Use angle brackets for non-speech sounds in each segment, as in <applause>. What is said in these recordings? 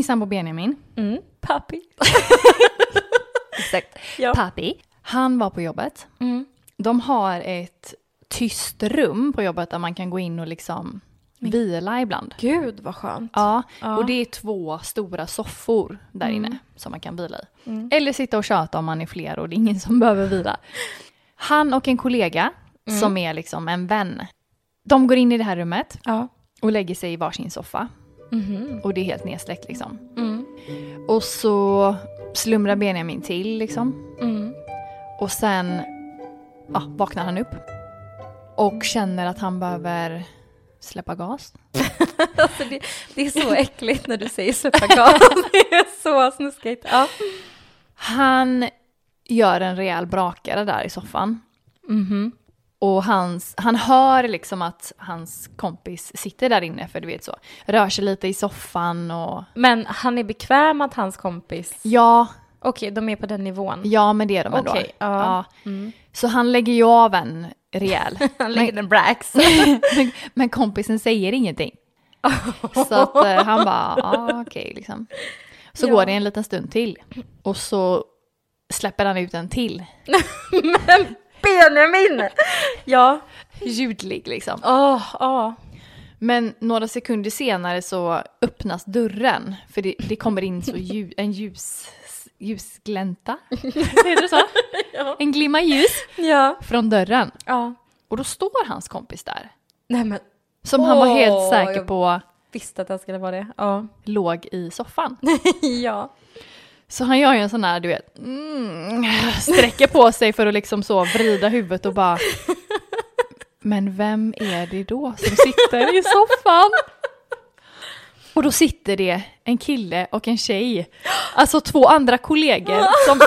Min sambo Benjamin, Mm. Papi. <laughs> exakt, Ja. Papi, han var på jobbet. Mm. De har ett tyst rum på jobbet där man kan gå in och liksom vila ibland. Gud vad skönt. Ja, Ja. och det är två stora soffor där Mm. inne som man kan vila i. Mm. Eller sitta och köta om man är fler och det är ingen som <laughs> behöver vila. Han och en kollega Mm. som är liksom en vän. De går in i det här rummet Ja. och lägger sig i varsin soffa. Mhm. Och det är helt nedsläckt liksom. Mm. Och så slumrar Benjamin till liksom. Mm. Och sen ja, vaknar han upp. Och känner att han behöver släppa gas. <laughs> Alltså det, det är så äckligt när du säger släppa gas. <laughs> Det är så snuskigt. Ja. Han gör en rejäl brakare där i soffan. Mhm. Och hans, han hör liksom att hans kompis sitter där inne, för du vet så. Rör sig lite i soffan och... Men han är bekväm att hans kompis... Ja, Okej, de är på den nivån. ja men det är de ändå. Okej, ja. Ja. Mm. Så han lägger ju av en rejäl. <laughs> Han lägger en brax. <laughs> men, men kompisen säger ingenting. <laughs> Så att eh, han bara, ja okej liksom. Så Ja. går det en liten stund till. Och så släpper han ut en till. Men Benjamin! Ja. Ljudlig liksom. Åh, åh. Men några sekunder senare så öppnas dörren. För det, det kommer in så ljus, en ljus, ljusglänta. <laughs> Heter det så? Ja. En glimma ljus Ja. från dörren. Ja. Och då står hans kompis där. Nej men, Som han var helt säker på visste att det skulle vara det. Ja. låg i soffan. <laughs> ja. Så han gör ju en sån här, du vet, mm, sträcker på sig för att liksom så vrida huvudet och bara Men vem är det då som sitter i soffan? Och då sitter det en kille och en tjej, alltså två andra kollegor som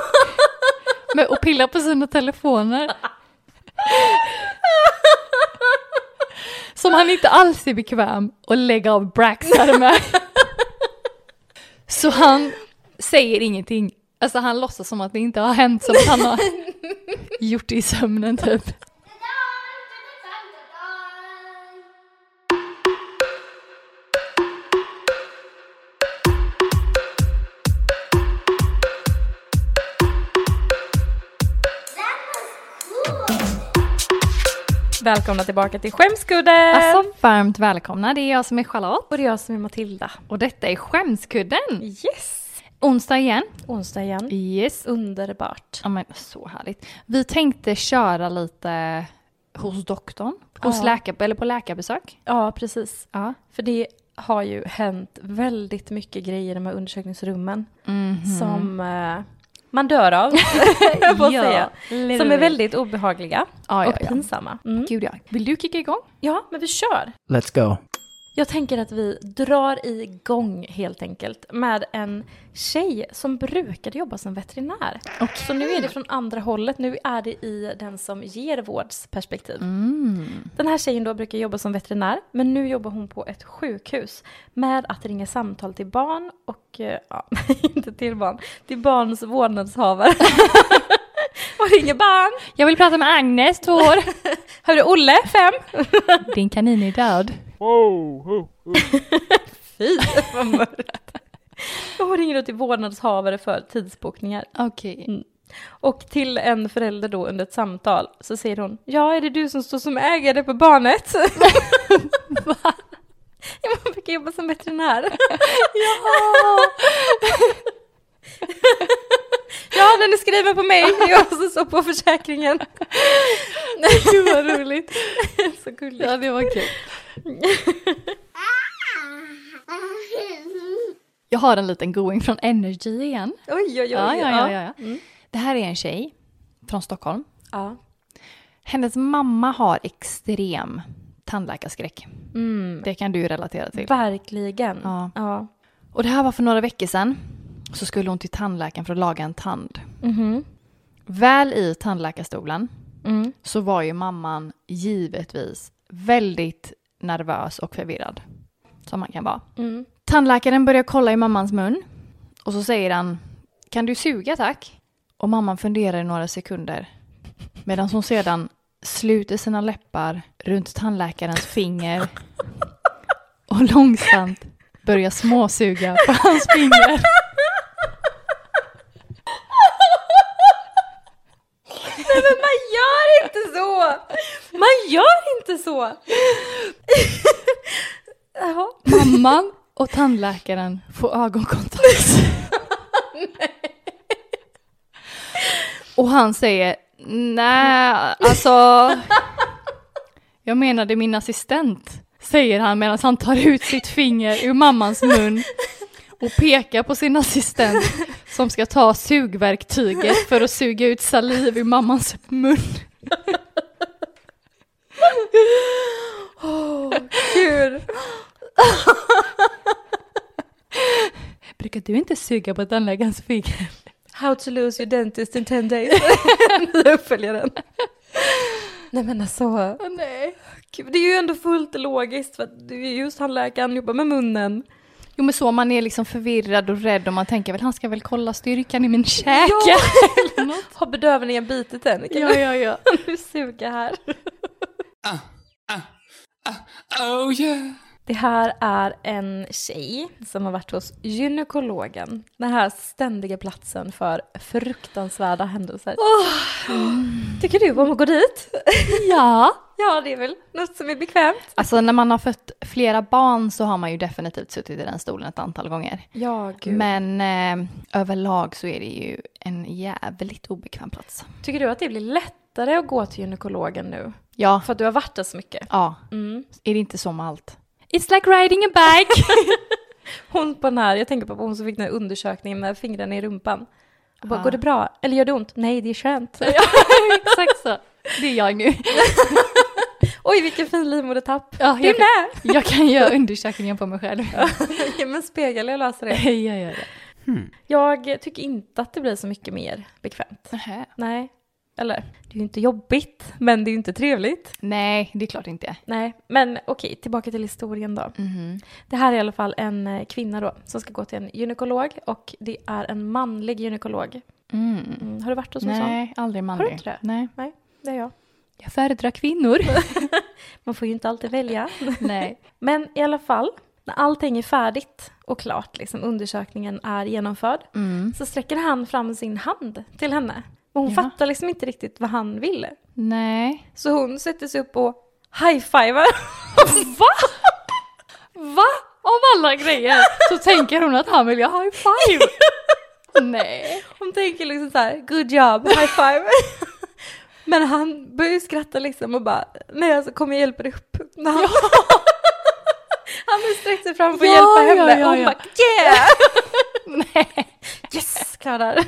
med, och pillar på sina telefoner. Som han inte alls är bekväm att lägga av braxar med. Så han säger ingenting. Alltså han låtsas som att det inte har hänt, som att han har <laughs> gjort det i sömnen typ. Välkomna tillbaka till Skämskudden! Alltså varmt välkomna, det är jag som är Charlotte. och det är jag som är Matilda. Och detta är Skämskudden. Yes! Onsdag igen. Onsdag igen. Yes. Underbart. Ja men så härligt. Vi tänkte köra lite hos doktorn. Hos Ja. läkar, eller på läkarbesök. Ja, precis. Ja. För det har ju hänt väldigt mycket grejer i de här undersökningsrummen Mhm. som eh, man dör av, <laughs> jag får säga. Som är väldigt obehagliga ja, och ja, ja. pinsamma. Mm. Gud ja. Vill du kicka igång? Ja, men vi kör. Let's go. Jag tänker att vi drar igång helt enkelt med en tjej som brukade jobba som veterinär. Så nu är det från andra hållet, nu är det i den som ger vårdsperspektiv. Mm. Den här tjejen då brukar jobba som veterinär, men nu jobbar hon på ett sjukhus med att ringa samtal till barn och, eh, ja, <laughs> inte till barn, till barns vårdnadshavare. <laughs> och ringer barn. Jag vill prata med Agnes, två år. <laughs> Hörru, Olle, fem. Din kanin är död. <laughs> Fy, vad mörkt. Hon ringer då till vårdnadshavare för tidsbokningar. Okej. Mm. Och till en förälder då under ett samtal så säger hon Ja, är det du som står som ägare på barnet? <laughs> Va? Ja, man brukar jobba som veterinär. <laughs> Ja! Ja, den är skriven på mig. Jag som står på försäkringen. <laughs> Gud vad roligt. <laughs> Så gulligt. Ja, det var kul. Jag har en liten going från Energy igen. Oj, oj, oj. Ja, ja, ja, ja. Mm. Det här är en tjej från Stockholm. ja. Hennes mamma har extrem tandläkarskräck. Mm. Det kan du relatera till. Verkligen. Ja. ja. Och det här var för några veckor sedan. Så skulle hon till tandläkaren för att laga en tand. Mhm. Väl i tandläkarstolen Mm. så var ju mamman givetvis väldigt nervös och förvirrad. Som man kan vara. Mm. Tandläkaren börjar kolla i mammans mun och så säger han Kan du suga tack? Och mamman funderar i några sekunder medan hon sedan sluter sina läppar runt tandläkarens finger och långsamt börjar småsuga på hans finger. Nej men man gör inte så! Man gör inte så! <laughs> Jaha. Mamman och tandläkaren får ögonkontakt. <laughs> Och han säger, nej, alltså, jag menade min assistent, säger han medan han tar ut sitt finger ur mammans mun och pekar på sin assistent som ska ta sugverktyget för att suga ut saliv ur mammans mun. Gud. <laughs> Brukar du inte suga på tandläkarens finger? How to lose your dentist in 10 days. <laughs> Uppföljaren. Nej men alltså, nej. Det är ju ändå fullt logiskt för att du är just tandläkaren, jobbar med munnen. Jo men så man är liksom förvirrad och rädd och man tänker väl han ska väl kolla styrkan i min käke. Ja. eller något. Har bedövningen bitit än? Kan Ja, ja, ja. du <laughs> suga här? Oh yeah. Det här är en tjej som har varit hos gynekologen. Den här ständiga platsen för fruktansvärda händelser. Tycker du om att gå dit? Ja. <laughs> Ja, det är väl något som är bekvämt. Alltså när man har fött flera barn så har man ju definitivt suttit i den stolen ett antal gånger. Ja, gud. Men eh, överlag så är det ju en jävligt obekväm plats. Tycker du att det blir lättare att gå till gynekologen nu? Ja, För att du har varit där så mycket? ja. Mm. Är det inte så med allt? It's like riding a bike! <laughs> <laughs> Hon på den här, jag tänker på hon som fick den här undersökningen med fingrarna i rumpan. Och bara, Ah. går det bra? Eller gör det ont? Nej, det är skönt. <laughs> Exakt så. Det är jag nu. Oj, vilken fin livmodertapp. Ja, Du jag, kan, med? jag kan göra undersökningen på mig själv. Ja, men spegel, jag löser det. jag gör det. Jag tycker inte att det blir så mycket mer bekvämt. Nähä. Nej. Eller, det är ju inte jobbigt, men det är ju inte trevligt. Nej, det är klart inte. Nej, men okej, tillbaka till historien då. Mhm. Det här är i alla fall en eh, kvinna då som ska gå till en gynekolog och det är en manlig gynekolog. Mm. Mm. Har du varit hos en sån? Nej, aldrig manlig. inte det? Nej. Nej, det är jag. Jag föredrar kvinnor. <laughs> Man får ju inte alltid välja. <laughs> Nej. Men i alla fall, när allting är färdigt och klart, liksom undersökningen är genomförd, Mm. så sträcker han fram sin hand till henne. Och hon Ja. fattar liksom inte riktigt vad han ville. Nej. Så hon sätter sig upp och high-fivar. <laughs> Va? Va? Av alla grejer så tänker hon att han vill göra high five. <laughs> Nej. Hon tänker liksom så här, good job, high-five. <laughs> Men han börjar ju skratta liksom och bara, nej alltså kom jag hjälper dig upp. När han, har sträckt sig fram för att Ja, hjälpa ja, henne ja, och hon ja. bara, yeah! Nej. Yes, klar där.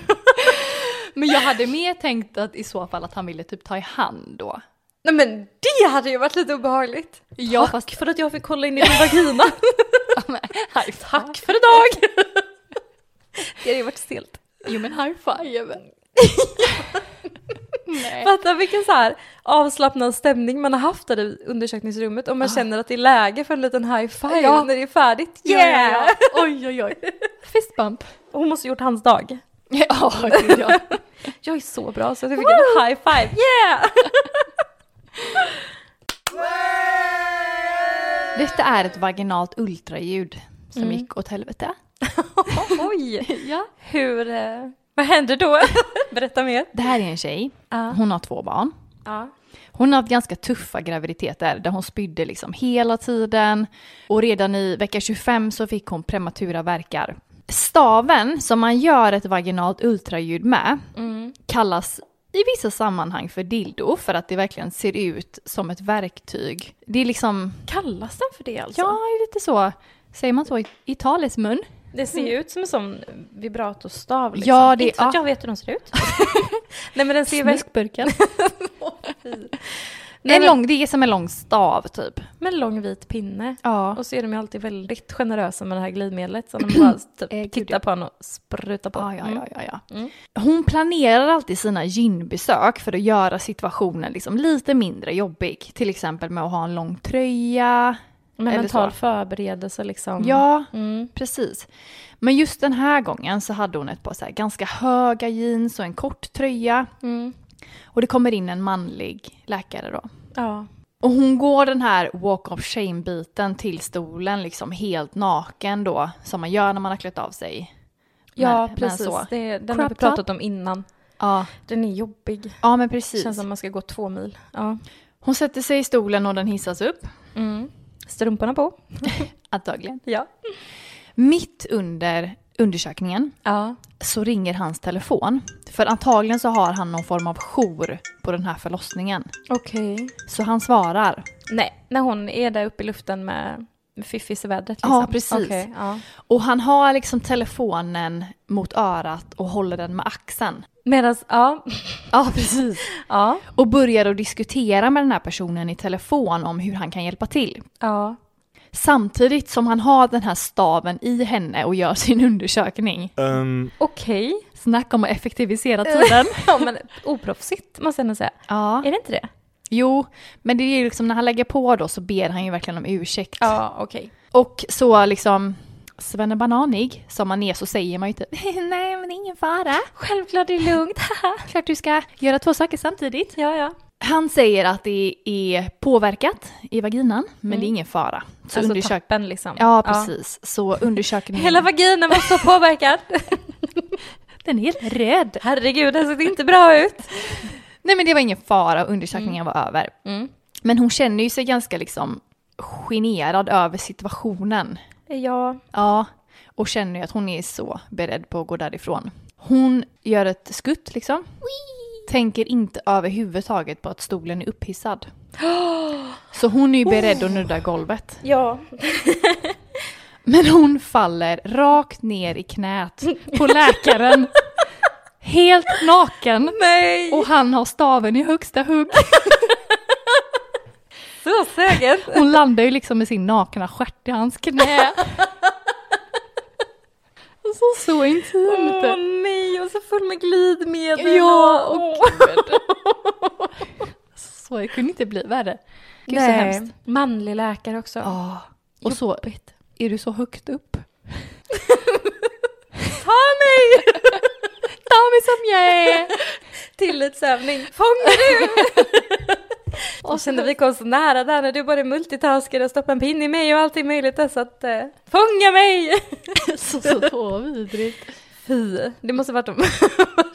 Men jag hade mer tänkt att i så fall att han ville typ ta i hand då. Nej men det hade ju varit lite obehagligt. Ja, Tack fast- för att jag fick kolla in i din vagina. <laughs> High five. Tack för idag. <laughs> det hade ju varit stelt. Jo men high five. <laughs> Nej. Fatta vilken så här avslappnad stämning man har haft där i undersökningsrummet och man känner att det är läge för en liten high five Ja. när det är färdigt. Ja, Yeah! ja, ja. Oj oj oj. Fist bump. Hon måste ha gjort hans dag. <laughs> Ja, gud ja. Jag är så bra så jag fick en high five. Yeah! <laughs> Detta är ett vaginalt ultraljud som Mm. gick åt helvete. <laughs> Oj! Ja. Hur, eh, vad hände då? Berätta mer. Det här är en tjej. Ja. Hon har två barn. Ja. Hon har haft ganska tuffa graviditeter där hon spydde liksom hela tiden. Och redan i vecka 25 så fick hon prematura verkar. Staven som man gör ett vaginalt ultraljud med Mm. kallas i vissa sammanhang för dildo för att det verkligen ser ut som ett verktyg. Det är liksom, Kallas den för det alltså? ja lite så, säger man så i, i talesmun? Det ser ju ut som en sån vibratostav liksom. Ja, det- Inte att ja. jag vet hur de ser ut. <laughs> Nej men den ser. Snuskburken. <laughs> Nej, en men- lång, det är som en lång stav typ. Med en lång vit pinne. Ja. Och så är de ju alltid väldigt generösa med det här glidmedlet. Så de <clears throat> bara typ, Eh, tittar på honom och sprutar på. Ja, ja, Mm. ja, ja, ja. Mm. Hon planerar alltid sina gynbesök för att göra situationen liksom lite mindre jobbig. Till exempel med att ha en lång tröja. Med Eller mental så. förberedelse liksom. Ja, Mm. precis. Men just den här gången så hade hon ett par så ganska höga jeans och en kort tröja. Mm. Och det kommer in en manlig läkare då. Ja. Och hon går den här walk of shame-biten till stolen liksom helt naken då, som man gör när man har klätt av sig. Ja, Men- men precis. så. Det, den har vi pratat om innan. Ja, Den är jobbig. ja men precis. Känns som man ska gå två mil. Ja. Hon sätter sig i stolen och den hissas upp, Mm. Strumporna på. <laughs> antagligen. Ja. Mitt under undersökningen Ja. så ringer hans telefon. För antagligen så har han någon form av jour på den här förlossningen. Okej. Så han svarar. Nej, när hon är där uppe i luften med, fiffis i vädret liksom. Ja, precis. Okej, ja. Och han har liksom telefonen mot örat och håller den med axeln. Medan, ja. Ja, precis. <laughs> Ja. Och börjar att diskutera med den här personen i telefon om hur han kan hjälpa till. Ja. Samtidigt som han har den här staven i henne och gör sin undersökning. Um, Okej. Snacka om att effektivisera tiden. <laughs> Ja, men oproffsigt måste jag ändå säga. Ja. Är det inte det? Jo, men det är ju liksom när han lägger på då så ber han ju verkligen om ursäkt. Ja, okej. Och så liksom svennebananig som man är så säger man ju typ <laughs> nej men det är ingen fara. Självklart det är lugnt. <laughs> Klart du ska göra två saker samtidigt. ja, ja. Han säger att det är påverkat i vaginan men det är ingen fara. Så alltså undersök- tappen liksom. Ja precis, så undersökningen Hela vaginan var så påverkad. <laughs> den är helt röd. Herregud, det såg inte bra ut. Nej men det var ingen fara och undersökningen var över. Mm. Men hon känner ju sig ganska liksom generad över situationen. Ja. Ja, och känner ju att hon är så beredd på att gå därifrån. Hon gör ett skutt liksom. Tänker inte överhuvudtaget på att stolen är upphissad. <gasps> Så hon är ju beredd att nudda golvet. Ja. <laughs> Men hon faller rakt ner i knät på läkaren. <laughs> Helt naken. Nej! Och han har staven i högsta hugg. <laughs> så säkert. Hon landar ju liksom med sin nakna stjärt i hans knä. Så, så intimt. Åh nej, och så full med glidmedel. Ja, och... och gud. Så det kunde inte bli värre. Gud så Nej, hemskt. manlig läkare också. Ja. Och så är du så högt upp. <laughs> Ta mig! Ta mig som jag är! Tillitsövning. Fånga nu! <laughs> <laughs> Och sen när vi kom så nära där när du bara multitaskade och stoppade en pinne i mig och allting möjligt där så att eh, fånga mig! <laughs> Så, så, så vidrigt. Fy, det måste varit de <laughs>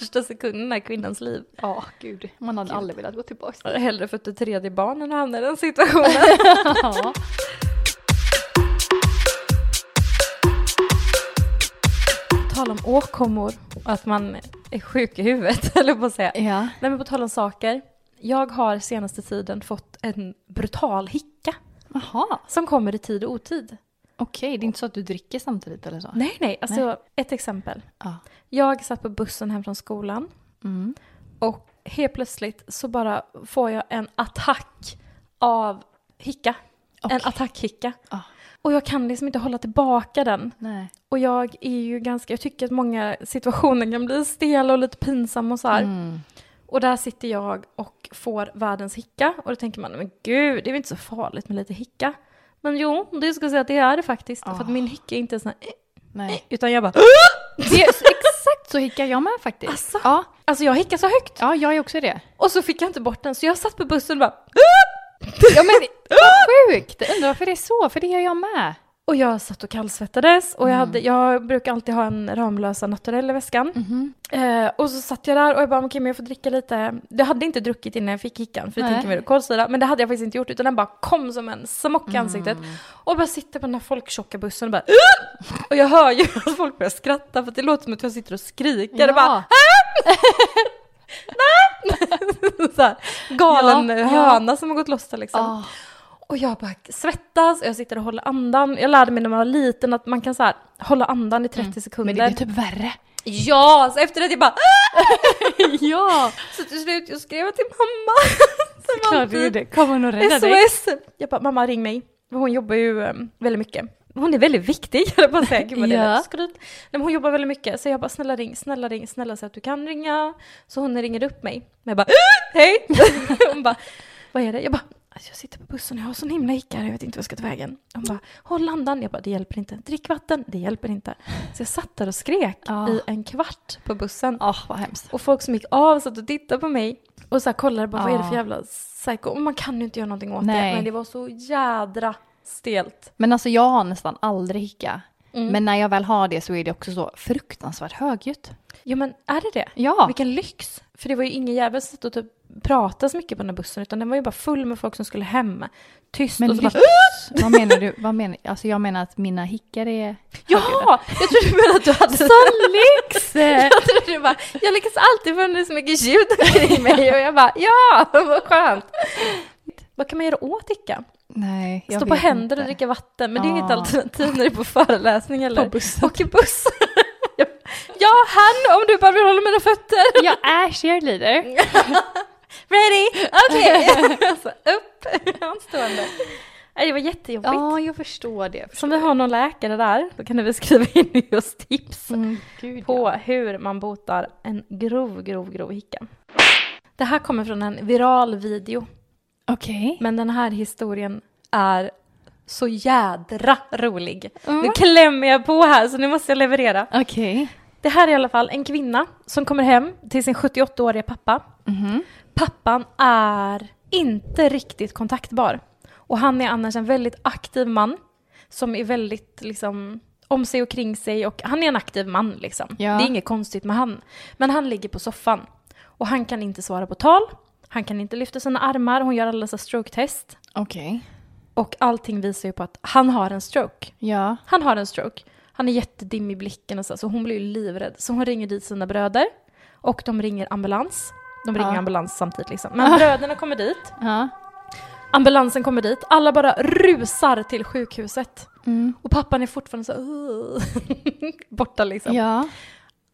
värsta sekunderna i kvinnans liv. Ja, gud. Man hade aldrig velat gå tillbaka. Hellre fått ett tredje barn än att hamna i den situationen. Ja. Tal om åkommor och att man är sjuk i huvudet, eller på att säga. ja. Nej men på tal om saker. Jag har senaste tiden fått en brutal hicka Jaha. som kommer i tid och otid. Okej, det är inte så att du dricker samtidigt eller så? Nej, nej, alltså ett exempel. Ja. Jag satt på bussen hem från skolan Mm. och helt plötsligt så bara får jag en attack av hicka. En Okej. attackhicka. Ah. Och jag kan liksom inte hålla tillbaka den. Nej. Och jag är ju ganska, jag tycker att många situationer kan bli stela och lite pinsamma och så här. Mm. Och där sitter jag och får världens hicka. Och då tänker man, men gud, det är väl inte så farligt med lite hicka. Men jo, ska jag säga att det är det faktiskt. För att Ah. min hicka är inte sån här, eh, Nej. utan jag bara, <gasps> Det exakt så hickar jag med faktiskt. Asså? Ja. alltså jag hickar så högt. ja, jag är också det. Och så fick jag inte bort den, så jag satt på bussen och bara, <laughs> Ja men <laughs> vad sjukt! Undrar varför det är så, för det gör jag med. Och jag satt och kallsvettades och jag, hade, jag brukar alltid ha en Ramlösa naturell i väskan. Mhm. Eh, och så satt jag där och jag bara, okej men jag får dricka lite. Jag hade inte druckit innan jag fick hickan, för jag Nej. tänker mig kolsyra. Men det hade jag faktiskt inte gjort, utan den bara kom som en smock i ansiktet. Och bara sitter på den här folktjocka bussen och bara Och jag hör ju att folk börjar skratta för det låter som att jag sitter och skriker. Och bara, <laughs> <laughs> så här, galen Ja, ja. höna som har gått loss där liksom. Ah. Och jag bara svettas och jag sitter och håller andan. Jag lärde mig när man var liten att man kan så här, hålla andan i 30 sekunder. Men det blir typ värre. Ja, så efter det jag bara <laughs> ja! Så till slut jag skrev till mamma. <laughs> Som Klart du gjorde. Kommer hon att rädda dig? SOS! Jag bara, mamma ring mig. Hon jobbar ju um, väldigt mycket. Hon är väldigt viktig, <laughs> jag att säga. Gud vad det Ja. skryt. Nej, men hon jobbar väldigt mycket, så jag bara snälla ring, snälla ring, snälla säg att du kan ringa. Så hon ringer upp mig. Men jag bara, hej! Hon bara, vad är det? Jag bara, jag sitter på bussen och jag har sån himla hicka, jag vet inte vad jag ska ta vägen. Hon bara, håll andan. Jag bara, det hjälper inte. Drick vatten, det hjälper inte. Så jag satt där och skrek Ah. i en kvart på bussen. Ja, vad hemskt. Och folk som gick av satt och tittade på mig. Och så här kollade bara, vad är det för Ja. jävla psycho? Och man kan ju inte göra någonting åt Nej. det. Men det var så jädra stelt. Men alltså jag har nästan aldrig hicka. Mm. Men när jag väl har det så är det också så fruktansvärt högljutt. Jo men är det det? Ja. Vilken lyx! För det var ju ingen jävel som satt och typ pratade så mycket på den här bussen utan den var ju bara full med folk som skulle hem. Tyst Men och så bara... vad menar du? Vad menar, alltså jag menar att mina hickar är. Ja! Jag trodde du menade att du hade... Så lyx! <laughs> Jag trodde du bara, jag lyckas alltid få så mycket ljud omkring mig och jag bara, ja, vad skönt! Vad kan man göra åt Icka? Nej, jag Stå på händer och inte. dricka vatten, men det är inget alternativ när du är på föreläsning eller På bussen. åker buss. Ja, han om du bara vill hålla mina fötter. Jag är cheerleader. <laughs> Ready? Okej! <laughs> alltså, upp, anstående. Nej, det var jättejobbigt. Ja, jag förstår det. Så om vi har någon läkare där, då kan du väl skriva in oss tips Mm, gud, på ja. hur man botar en grov, grov, grov hicka. Det här kommer från en viral video, Okej. men den här historien är så jädra rolig. Mm. Nu klämmer jag på här, så nu måste jag leverera. Okej. Det här är i alla fall en kvinna som kommer hem till sin 78-åriga pappa. Mhm. Pappan är inte riktigt kontaktbar. Och han är annars en väldigt aktiv man som är väldigt liksom om sig och kring sig och han är en aktiv man liksom. Ja. Det är inget konstigt med han. Men han ligger på soffan och han kan inte svara på tal. Han kan inte lyfta sina armar, hon gör alla dessa stroke-test. Okej. Och allting visar ju på att han har en stroke. Ja. Han har en stroke. Han är jättedim i blicken och så, så hon blir ju livrädd. Så hon ringer dit sina bröder och de ringer ambulans. De ringer Ja. ambulans samtidigt liksom. Men bröderna kommer dit. Ja. Ambulansen kommer dit. Alla bara rusar till sjukhuset. Mm. Och pappan är fortfarande så <laughs> borta liksom. Ja.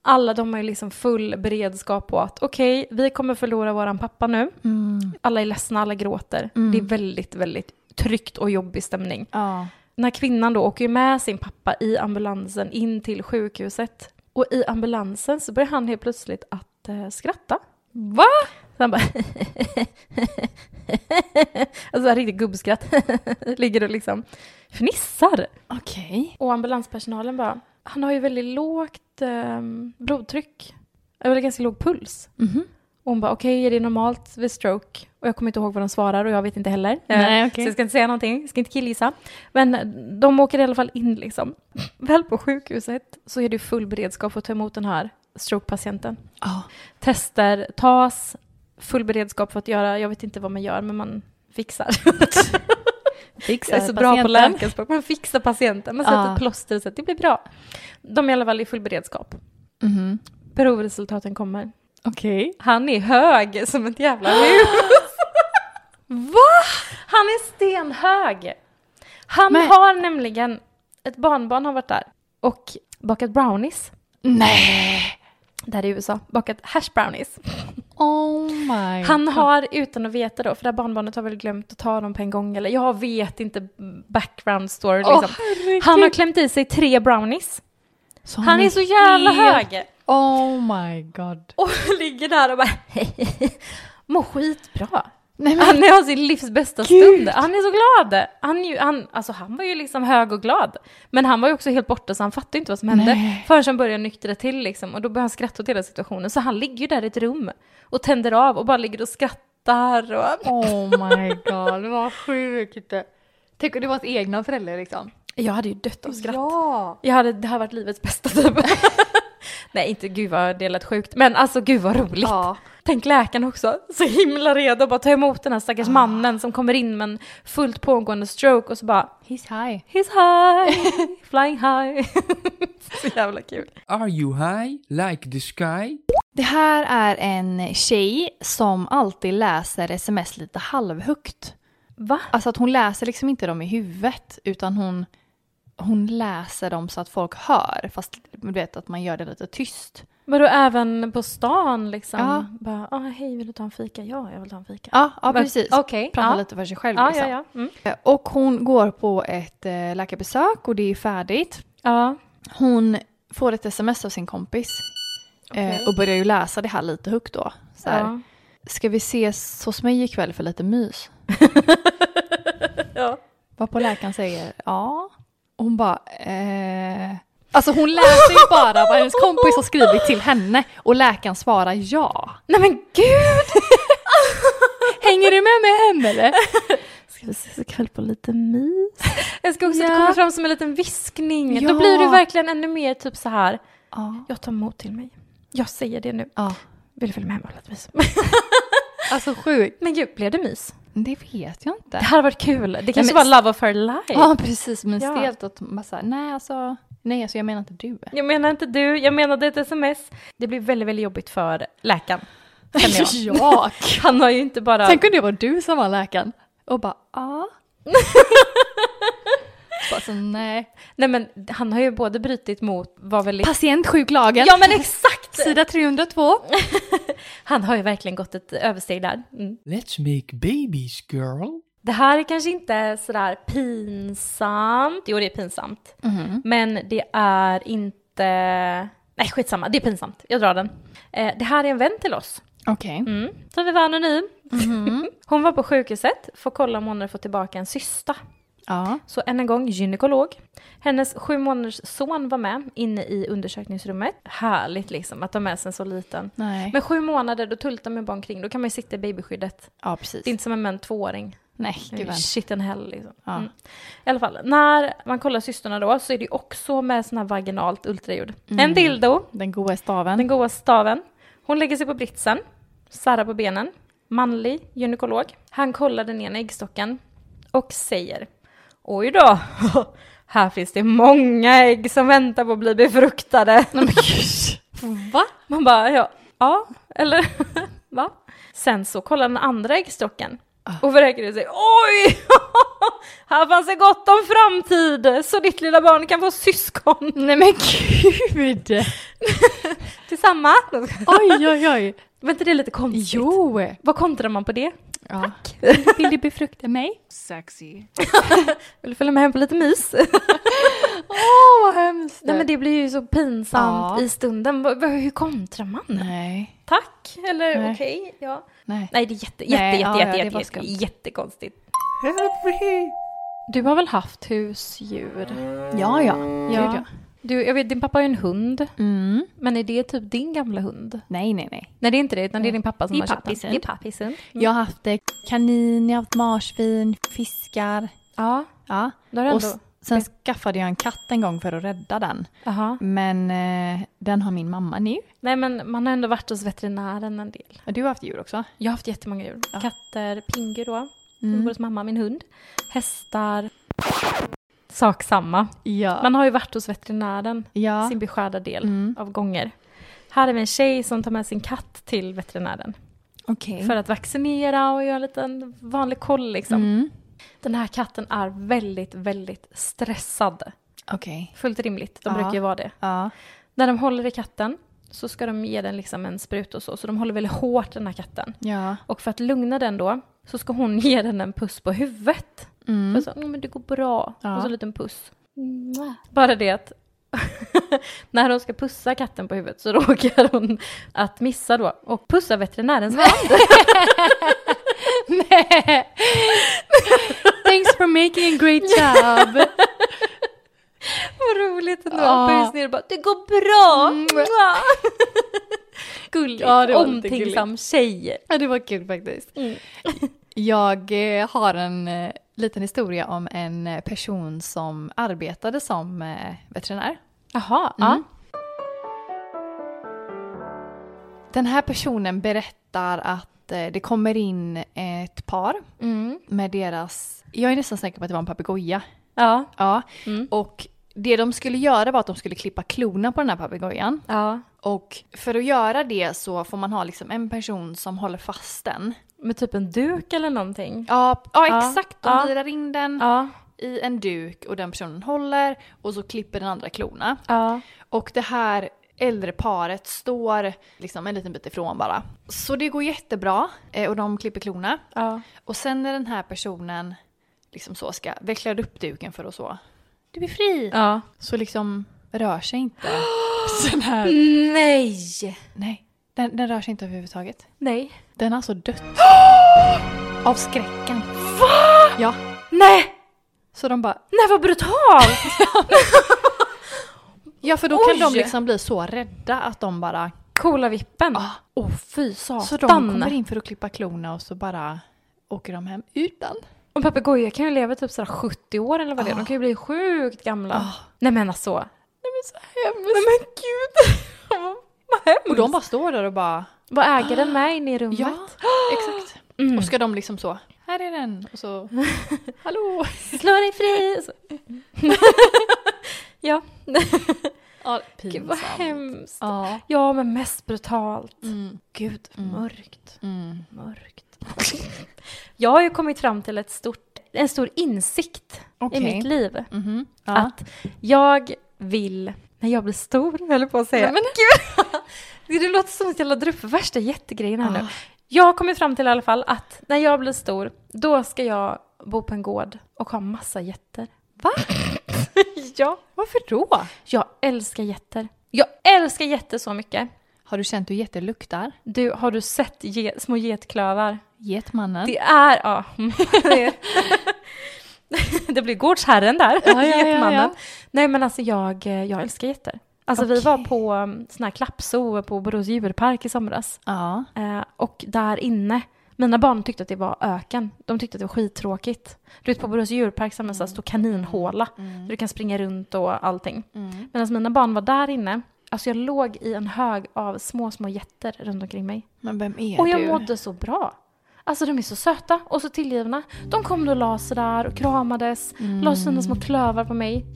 Alla de har ju liksom full beredskap på att okej, vi kommer förlora våran pappa nu. Mm. Alla är ledsna, alla gråter. Mm. Det är väldigt, väldigt tryggt och jobbig stämning. Ja. Den här kvinnan då åker med sin pappa i ambulansen in till sjukhuset. Och i ambulansen så börjar han helt plötsligt att eh, skratta. Va? Så han bara <laughs> Alltså riktigt gubbskratt. <laughs> Ligger och liksom fnissar. Okej. Och ambulanspersonalen bara, han har ju väldigt lågt eh, blodtryck. Eller ganska låg puls. Mhm. Och hon bara, okej är det normalt vid stroke? Och jag kommer inte ihåg vad de svarar och jag vet inte heller. Nej, Eh, okej. Så jag ska inte säga någonting, jag ska inte killgissa. Men de åker i alla fall in liksom. Väl på sjukhuset så är det full beredskap för att ta emot den här strokepatienten. Ja. Tester tas, full beredskap för att göra, jag vet inte vad man gör, men man fixar. <laughs> Fixar Jag är så bra på patienten. läkarspråk, man fixar patienten, man sätter Ja. ett plåster så att det blir bra. De är i alla fall i full beredskap. Mhm. Provresultaten kommer. Okej. Han är hög som ett jävla hus. <gasps> Va? Han är stenhög. Han Men- har nämligen, ett barnbarn har varit där och bakat brownies. Nej. Där i USA, bakat hash brownies. Oh my Han har, utan att veta då, för det här barnbarnet har väl glömt att ta dem på en gång, eller jag vet inte background story Åh, liksom. herregud. han har klämt i sig tre brownies. Så Han är så jävla helt- hög. Oh my god. Och <laughs> ligger där och bara <laughs> mår skitbra. Nej men Han har sin livs bästa Gud. stund. Han är så glad. Han, ju- han, alltså han var ju liksom hög och glad. Men han var ju också helt borta så han fattade inte vad som hände. Nej. Förrän han började nyktra till liksom. Och då började han skratta åt hela situationen. Så han ligger ju där i ett rum och tänder av och bara ligger och skrattar. Och... Oh my god, vad sjukt. Tänk om det var hans egna föräldrar liksom. Jag hade ju dött av skratt. Ja. Jag hade, det här varit livets bästa typ. <laughs> Nej, inte gud vad det lät sjukt. Men alltså gud vad roligt. Ja. Tänk läkaren också, så himla redo att bara ta emot den här stackars mannen som kommer in med en fullt pågående stroke och så bara He's high. He's high, <laughs> flying high. <laughs> så jävla kul. Are you high, like the sky? Det här är en tjej som alltid läser sms lite halvhögt. Va? Alltså att hon läser liksom inte dem i huvudet utan hon, hon läser dem så att folk hör. Fast du vet att man gör det lite tyst. Vadå även på stan liksom? Ja. Bara, ah, hej vill du ta en fika? Ja, jag vill ta en fika. Ja, ja Men- precis. Okej. Prata ja. lite för sig själv Ja, liksom. ja, ja. Mm. Och hon går på ett eh, läkarbesök och det är färdigt. ja. Hon får ett sms av sin kompis. Eh, Okej. och börjar ju läsa det här lite högt då. Så här, Ja. Ska vi ses hos mig ikväll för lite mys? <laughs> ja. Varpå läkaren säger ja. Och hon bara eh. Alltså hon läser ju bara vad hennes kompis har skrivit till henne och läkaren svarar ja. Nej men gud! <laughs> Hänger du med mig hem eller? <laughs> Ska vi ses ikväll på lite mys? Jag ska också Ja. att det kommer fram som en liten viskning. Ja. Då blir du verkligen ännu mer typ så här. Ja. Jag tar emot till mig. Jag säger det nu. ja. Vill du följa med hem på lite mys? Alltså sjukt. Men gud, blev det mys? Det vet jag inte. Det hade varit kul. Det kanske men- var love of her life. Ja precis, men Ja. stelt att man säger nej alltså, nej alltså jag menar inte du. Jag menar inte du, jag menade ett sms. Det blir väldigt, väldigt jobbigt för läkaren. jag. <laughs> ja. <laughs> Han har ju inte bara... Tänk om det var du som var läkaren och bara ja. <laughs> bara så nej. Nej men han har ju både brutit mot, var väldigt... Patientsjuklagen. Ja men exakt! Sida 302. Han har ju verkligen gått ett översteg där. Mm. Let's make babies, girl. Det här är kanske inte sådär pinsamt. Jo, det är pinsamt. Mhm. Men det är inte... Nej, skitsamma. Det är pinsamt. Jag drar den. Eh, det här är en vän till oss. Okej. Mm. Så vi var anonym. <laughs> Hon var på sjukhuset för att kolla om hon hade fått tillbaka en cysta. Ja. Så än en gång gynekolog. Hennes sju månaders son var med inne i undersökningsrummet. Härligt liksom att ha med sig en så liten. Nej. Men sju månader, då tultar man bara omkring. Då kan man ju sitta i babyskyddet. ja precis. Det är inte som en män tvååring. Nej, gud Shit and hell liksom. Ja. Mm. I alla fall, när man kollar systrarna då så är det också med sån här vaginalt ultraljud. Mm. En dildo, Den goda staven. den goda staven. Hon lägger sig på britsen, Sara på benen, manlig gynekolog. Han kollar den ena äggstocken och säger Oj då, <laughs> här finns det många ägg som väntar på att bli befruktade. Nej men gud. Va? Man bara, ja, ja, eller <laughs> va? Sen så kollar den andra äggstocken och försäkrar sig, oj! <laughs> här fanns det gott om framtid så ditt lilla barn kan få syskon Nej men gud. tillsammans. Oj oj oj. Var inte det lite konstigt? Jo. Vad kontrar man på det? Ja. <laughs> Vill du befrukta mig? Sexy. <laughs> Vill du följa med hem på lite mys? <laughs> Åh vad hemskt. Nej men det blir ju så pinsamt Ja. i stunden. Hur kontrar man? Nej. Tack, eller okej, ja. Nej. Nej det är jätte, jätte, Nej, jätte, ja, jätte, ja, jätte, jätte, jättekonstigt. Help me. Du har väl haft husdjur? Ja ja. Ja. Gud, ja. Du, jag vet, din pappa har ju en hund. Mm. Men är det typ din gamla hund? Nej nej nej. Nej det är inte det, utan det är din pappa som har köpt den. Det är pappis hund. Jag har haft eh, kanin, jag har haft marsvin, fiskar. Ja, Ja. då har Och ändå... sen skaffade jag en katt en gång för att rädda den. Aha. Men eh, den har min mamma nu. Nej men man har ändå varit hos veterinären en del. Och du har haft djur också? Jag har haft jättemånga djur. Ja. Katter, Pingu då. Mm. Hos mamma, min hund. Hästar. Sak samma. Ja. Man har ju varit hos veterinären ja. sin beskärda del Mm. av gånger. Här är vi en tjej som tar med sin katt till veterinären Okej. för att vaccinera och göra en liten vanlig koll liksom. Mm. Den här katten är väldigt, väldigt stressad. Okej. Fullt rimligt, de Ja. brukar ju vara det. Ja. När de håller i katten så ska de ge den liksom en sprut och så, så de håller väldigt hårt den här katten. Ja. Och för att lugna den då så ska hon <laughs> ge den en puss på huvudet. Mm. För så, "Mm, men det går bra. Ja. Och så en liten puss. Mwah. Bara det att <laughs> när hon ska pussa katten på huvudet så <laughs> råkar hon att missa då och pussa veterinärens hand. <laughs> Nej. Thanks for making a great job. Vad roligt ändå. Ja. Böjs ner och bara det går bra. Mm. Gulligt. Ja, det var lite Omtänksam tjej. ja, det var kul faktiskt. Mm. Jag eh, har en eh, liten historia om en eh, person som arbetade som eh, veterinär. Jaha, Mm. ja. Den här personen berättar att eh, det kommer in ett par Mm. med deras, jag är nästan säker på att det var en papegoja. Ja. Ja, Mm. och det de skulle göra var att de skulle klippa klorna på den här papegojan. ja. Och för att göra det så får man ha liksom en person som håller fast den. Med typ en duk eller någonting. Ja, ja Ja, exakt. De ja. virar in den Ja. i en duk och den personen håller och så klipper den andra klorna. Ja. Och det här äldre paret står liksom en liten bit ifrån bara. Så det går jättebra eh, och de klipper klorna. Ja. Och sen när den här personen liksom så ska veckla upp duken för att så, du är fri. Ja. Så liksom rör sig inte <gasps> den här, Nej! nej, den, den rör sig inte överhuvudtaget. Nej. Den har alltså dött. <gasps> Av skräcken. Va? Ja, Nej! så de bara, Nej vad brutalt! <laughs> ja för då kan Oj! de liksom bli så rädda att de bara Coola vippen. Ah. Åh fy satan. Så de kommer in för att klippa klorna och så bara åker de hem utan. Och papegojor kan ju leva typ sådär 70 år eller vad det är. De kan ju bli sjukt gamla. Ah. Nej men alltså. Nej men så hemskt. Nej men gud. <laughs> vad hemskt. Och de bara står där och bara, Vad äger den med inne i rummet? ja, <gasps> exakt. Mm. Och ska de liksom så, här är den, och så, <laughs> hallå. Slå dig fri! <laughs> Ja. Ja, Gud vad hemskt. Ja. Ja men mest brutalt. Mm. Gud, Mm. mörkt. Mm. Mörkt. <laughs> Jag har ju kommit fram till ett stort, en stor insikt Okej. i mitt liv. Mhm. Ja. Att jag vill, när jag blir stor, höll jag på att säga. Nej, men- Gud, <laughs> det låter som att jag laddar upp för värsta jättegrejen här nu. Ah. Jag har kommit fram till i alla fall att när jag blir stor, då ska jag bo på en gård och ha massa getter. Va? <laughs> ja. Varför då? Jag älskar getter. Jag älskar getter så mycket. Har du känt hur jätte luktar? Du, har du sett ge, små getklövar? Getmannen? Det är, ja. <laughs> Det, <laughs> det blir gårdsherren där, Ja, ja, getmannen. ja. Nej men alltså jag, jag älskar getter. Alltså vi var på um, sån här klappzoo på Borås djurpark i somras. Ja. Eh, och där inne, mina barn tyckte att det var öken. De tyckte att det var skittråkigt. Du vet på Borås djurpark så här stor kaninhåla. Där du kan springa runt och allting. Mm. Medan mina barn var där inne, alltså jag låg i en hög av små, små getter runt omkring mig. Men vem är Och jag du? mådde så bra. Alltså de är så söta och så tillgivna. De kom och la sig där och kramades, Mm. la sina små klövar på mig.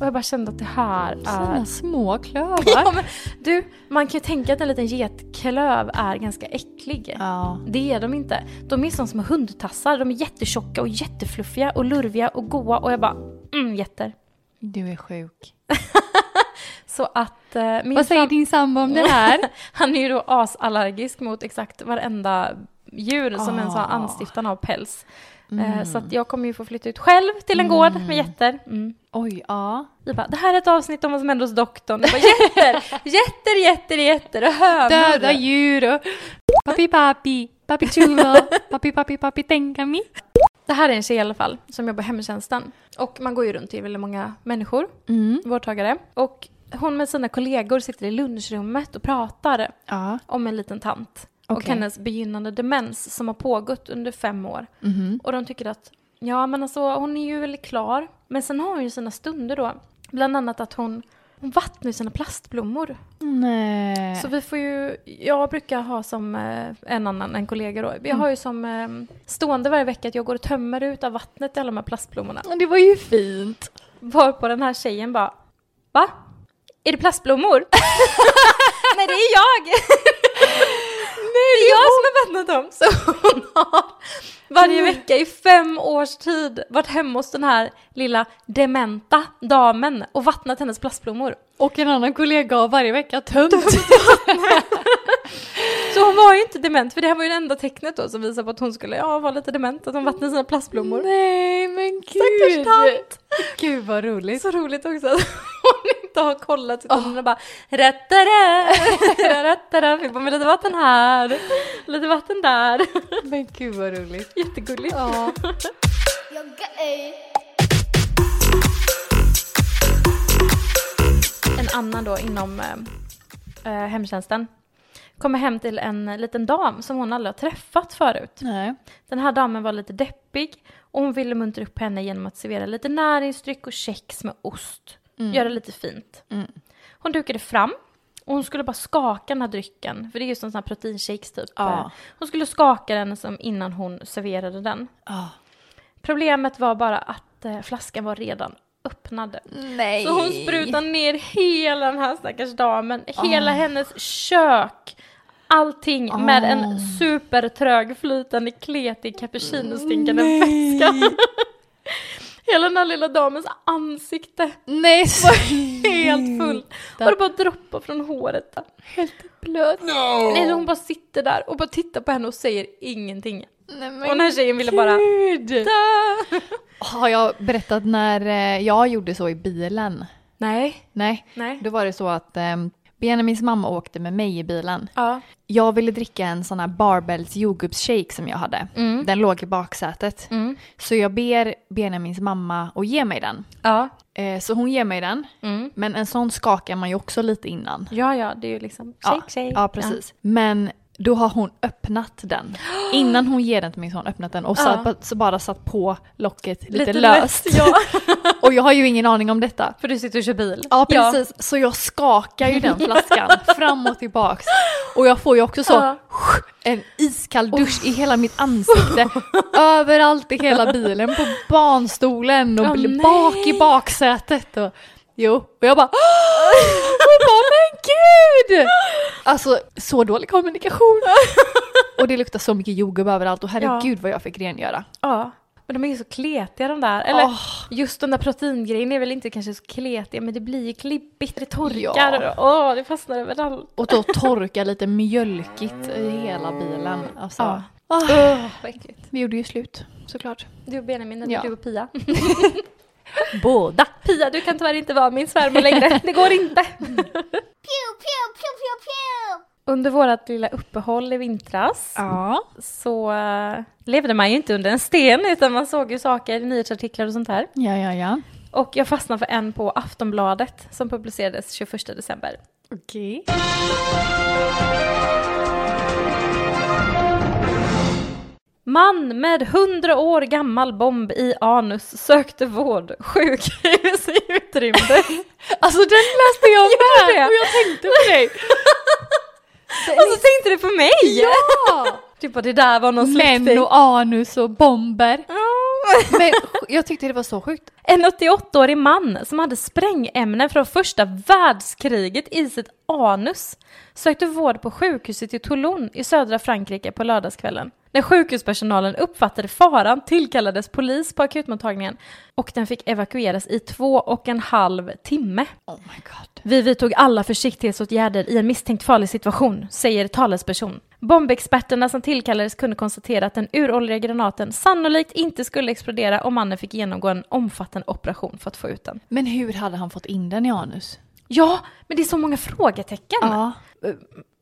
Och jag bara kände att det här är... Sina små klövar. Ja, men, du, man kan ju tänka att en liten getklöv är ganska äcklig. Ja. Det är de inte. De är som små hundtassar. De är jättetjocka och jättefluffiga och lurviga och goa. Och jag bara, mm, getter. Du är sjuk. <laughs> Så att eh, Vad säger din sambo om det här? <laughs> Han är ju då asallergisk mot exakt varenda djur som ens har Ah. anstiftan av päls. Eh, Mm. Så att jag kommer ju få flytta ut själv till en gård med getter. Mm. Oj, ja. Vi bara, det här är ett avsnitt om vad som hände hos doktorn. Jag bara, jätter, jätter, <laughs> jätter, jätter och hönor. Döda djur och papi papi, papi chulo, papi papi papi tänka mi. Det här är en tjej i alla fall som jobbar i hemtjänsten. Och man går ju runt till väldigt många människor, Mm. vårdtagare. Och hon med sina kollegor sitter i lunchrummet och pratar Ja. om en liten tant. Och Okej. hennes begynnande demens som har pågått under fem år. Mhm. Och de tycker att, ja men alltså hon är ju väldigt klar. Men sen har hon ju sina stunder då. Bland annat att hon, hon vattnar sina plastblommor. Nej. Så vi får ju, jag brukar ha som eh, en annan, en kollega då. Jag har ju som eh, stående varje vecka att jag går och tömmer ut av vattnet i alla de här plastblommorna. det var ju fint. Varpå den här tjejen bara, va? Är det plastblommor? <laughs> <laughs> Nej det är jag! <laughs> Nej, det är jag som har vattnat dem. Så hon har varje vecka i fem års tid varit hemma hos den här lilla dementa damen och vattnat hennes plastblommor. Och en annan kollega har varje vecka tömt. Så hon var ju inte dement, för det här var ju det enda tecknet då som visade på att hon skulle ja, vara lite dement, att hon vattnade sina plastblommor. Nej men Stackars gud. tant! Gud vad roligt. Så roligt också att inte har kollat utan hon är bara rättare, <laughs> rättare, vi bara med lite vatten här, lite vatten där. <laughs> Men gud vad roligt. Jättegulligt. Ja. <laughs> En annan då inom eh, hemtjänsten kommer hem till en liten dam som hon aldrig har träffat förut. Nej. Den här damen var lite deppig och hon ville muntra upp henne genom att servera lite näringsdryck och kex med ost. Göra det lite fint. Mm. Hon dukade fram och hon skulle bara skaka den här drycken, för det är ju som sån här proteinshakes typ. Ja. Hon skulle skaka den som innan hon serverade den. Ja. Problemet var bara att eh, flaskan var redan öppnad. Nej. Så hon sprutade ner hela den här stackars damen, hela Ah. hennes kök. Allting med Ah. en supertrög flytande kletig cappuccinostinkande vätska. <laughs> Hela den här lilla damens ansikte Nej. var <laughs> helt fullt. Och det bara droppar från håret. där. Helt blöt. Nej, hon bara sitter där och bara tittar på henne och säger ingenting. Nej, men Och den här tjejen ville bara dö. <laughs> Har jag berättat när eh, jag gjorde så i bilen? Nej, Nej. nej. Då var det så att ehm, Benjamins mamma åkte med mig i bilen. Ja. Jag ville dricka en sån här Barbells jordgubbsshake som jag hade. Mm. Den låg i baksätet. Mm. Så jag ber Benjamins mamma att ge mig den. Ja. Eh, så hon ger mig den. Mm. Men en sån skakar man ju också lite innan. Ja, ja, det är ju liksom shake, shake. Ja, precis. Men då har hon öppnat den. Innan hon ger den till mig så har hon öppnat den och Ja. så, så bara satt på locket lite, Lite löst. Ja, <laughs> Och jag har ju ingen aning om detta. för du sitter och kör bil. Ja precis, så jag skakar ju den flaskan <laughs> fram och tillbaks. Och jag får ju också så Ja. <laughs> en iskall dusch i hela mitt ansikte. överallt i hela bilen, på barnstolen och nej. bak i baksätet. Och, jo, och jag bara gud! Alltså så dålig kommunikation. <laughs> Och det luktar så mycket jordgubb överallt och herregud vad jag fick rengöra. Ja. Men de är ju så kletiga de där. Eller Åh. just den där proteingrejen är väl inte kanske så kletiga men det blir ju klibbigt, det torkar. Ja. Åh, det fastnar överallt. Och då torka lite mjölkigt i hela bilen. Alltså. Ja. Vad äckligt. Vi gjorde ju slut såklart. Du och Benjamin, eller Ja. du och Pia. <laughs> Båda. Pia, du kan tyvärr inte vara min svärmor längre. Det går inte. Under vårt lilla uppehåll i vintras Ja. så eh, levde man ju inte under en sten utan man såg ju saker, nyhetsartiklar och sånt här. Ja, ja, ja. Och jag fastnade för en på Aftonbladet som publicerades 21 december. Okej. Man med 100 år gammal bomb i anus sökte vård, sjukhus i utrymde. <laughs> Alltså den läste jag med det? och jag tänkte på dig. <laughs> och så tänkte du på mig! Ja! <laughs> Typ att det där var någon Män släkting. och anus och bomber. Ja. Men jag tyckte det var så sjukt. En 88-årig man som hade sprängämnen från första världskriget i sitt anus sökte vård på sjukhuset i Toulon i södra Frankrike på lördagskvällen. När sjukhuspersonalen uppfattade faran tillkallades polis på akutmottagningen och den fick evakueras i två och en halv timme. Oh my god. Vi vidtog alla försiktighetsåtgärder i en misstänkt farlig situation, säger talesperson. Bombexperterna som tillkallades kunde konstatera att den uråldriga granaten sannolikt inte skulle explodera om mannen fick genomgå en omfattande operation för att få ut den. Men hur hade han fått in den i anus? Ja, men det är så många frågetecken. Ja.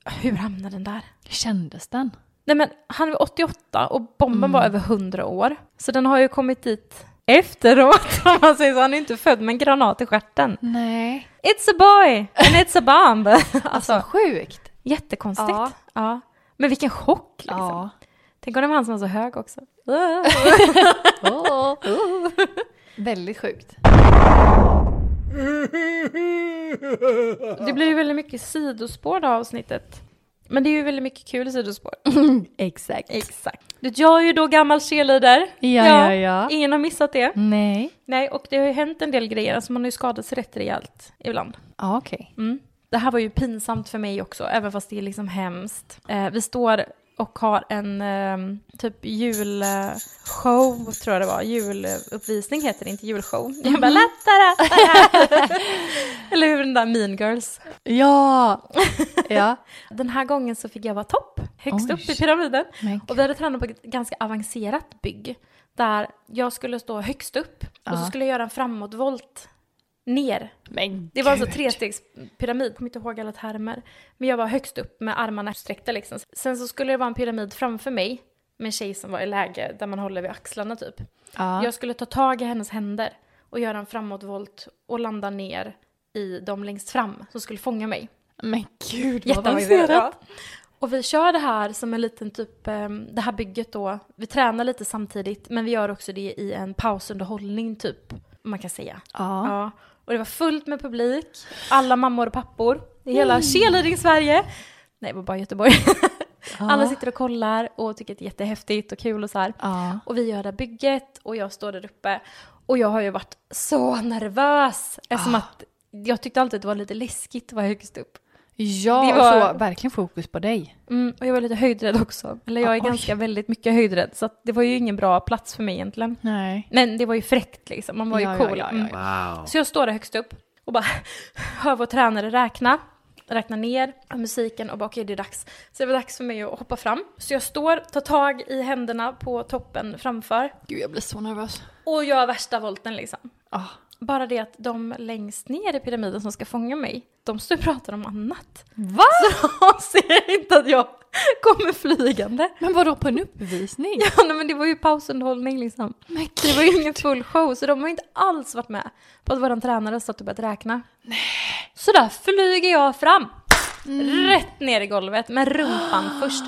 Hur hamnade den där? Kändes den? Nej men han var 88 och bomben var över 100 år. Så den har ju kommit dit efteråt <laughs> om man säger så. Han är inte född med en granat i stjärten. Nej. It's a boy and it's a bomb. <laughs> Alltså alltså, sjukt. jättekonstigt. Ja. Ja. Men vilken chock liksom. Ja. Tänk om det var han som var så hög också. <laughs> Väldigt sjukt. Det blir ju väldigt mycket sidospår det här avsnittet. Men det är ju väldigt mycket kul sidospår. <laughs> Exakt. Exakt. Du, Jag är ju då gammal cheerleader. Ja, ja, ja. Ingen har missat det. Nej. Nej, och det har ju hänt en del grejer. Alltså man har ju skadat sig rätt rejält ibland. Ja, okej. Mm. Det här var ju pinsamt för mig också, även fast det är liksom hemskt. Eh, vi står och har en eh, typ julshow, tror jag det var. Juluppvisning heter det, inte julshow. Jag bara latta, latta. <laughs> Eller hur den där Mean Girls. Ja. <laughs> ja. Den här gången så fick jag vara topp, högst Oj. upp i pyramiden. Och vi hade tränat på ett ganska avancerat bygg. Där jag skulle stå högst upp och så Ja. skulle jag göra en framåtvolt ner. Men Det var alltså trestegspyramid, jag kommer inte ihåg alla termer. Men jag var högst upp med armarna utsträckta liksom. Sen så skulle det vara en pyramid framför mig med en tjej som var i läge där man håller vid axlarna typ. Ja. Jag skulle ta tag i hennes händer och göra en framåtvolt och landa ner i dem längst fram som skulle fånga mig. Men gud vad avancerat. Och vi kör det här som en liten typ, ehm, det här bygget då, vi tränar lite samtidigt men vi gör också det i en pausunderhållning typ, man kan säga. Ja. Ja. Och det var fullt med publik, alla mammor och pappor i hela cheerleading-Sverige. Nej, det var bara Göteborg. Alla sitter och kollar och tycker att det är jättehäftigt och kul och så. Ja. Och vi gör det här bygget och jag står där uppe. Och jag har ju varit så nervös. Eftersom att jag tyckte alltid att det var lite läskigt att vara högst upp. Ja, Det var- få verkligen fokus på dig. Mm, och jag var lite höjdrädd också. Eller jag är Oj. ganska väldigt mycket höjdrädd. Så att det var ju ingen bra plats för mig egentligen. Nej. Men det var ju fräckt liksom. Man var ju Ja, ja, cool. ja, ja, Mm. Wow. Så jag står där högst upp och bara <laughs> hör vår tränare räkna. Räkna ner musiken och bara okej det är dags. Så det var dags för mig att hoppa fram. Så jag står, tar tag i händerna på toppen framför Gud, jag blir så nervös. och gör värsta volten liksom. Ah. Bara det att de längst ner i pyramiden som ska fånga mig, de står och pratar om annat. Va? Så de ser inte att jag kommer flygande. Men vadå på en uppvisning? Ja, nej, men det var ju pausunderhållning liksom. Men Det var ju ingen full show, så de har inte alls varit med på att våran tränare stått och börjat räkna. Nej. Så där flyger jag fram, rätt ner i golvet med rumpan <gasps> först.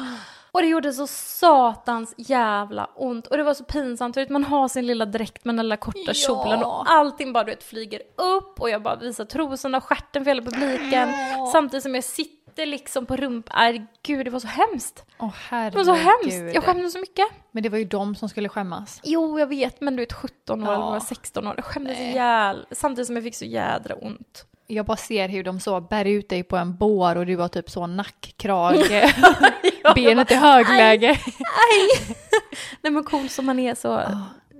Och det gjorde så satans jävla ont. Och det var så pinsamt, vet man har sin lilla dräkt med den lilla korta Ja. kjolen och allting bara du vet flyger upp och jag bara visar trosorna och stjärten för hela publiken. Samtidigt som jag sitter liksom på rumpan. Aj, gud det var så hemskt. Åh Det var så hemskt. Jag skämdes så mycket. Men det var ju de som skulle skämmas. Jo, jag vet, men du vet 17 år Ja. eller var 16 år. Jag skämdes ihjäl. Samtidigt som jag fick så jädra ont. Jag bara ser hur de så bär ut dig på en bår och du var typ så nackkrage, <laughs> benet i högläge. Aj! <laughs> Nej men cool som man är så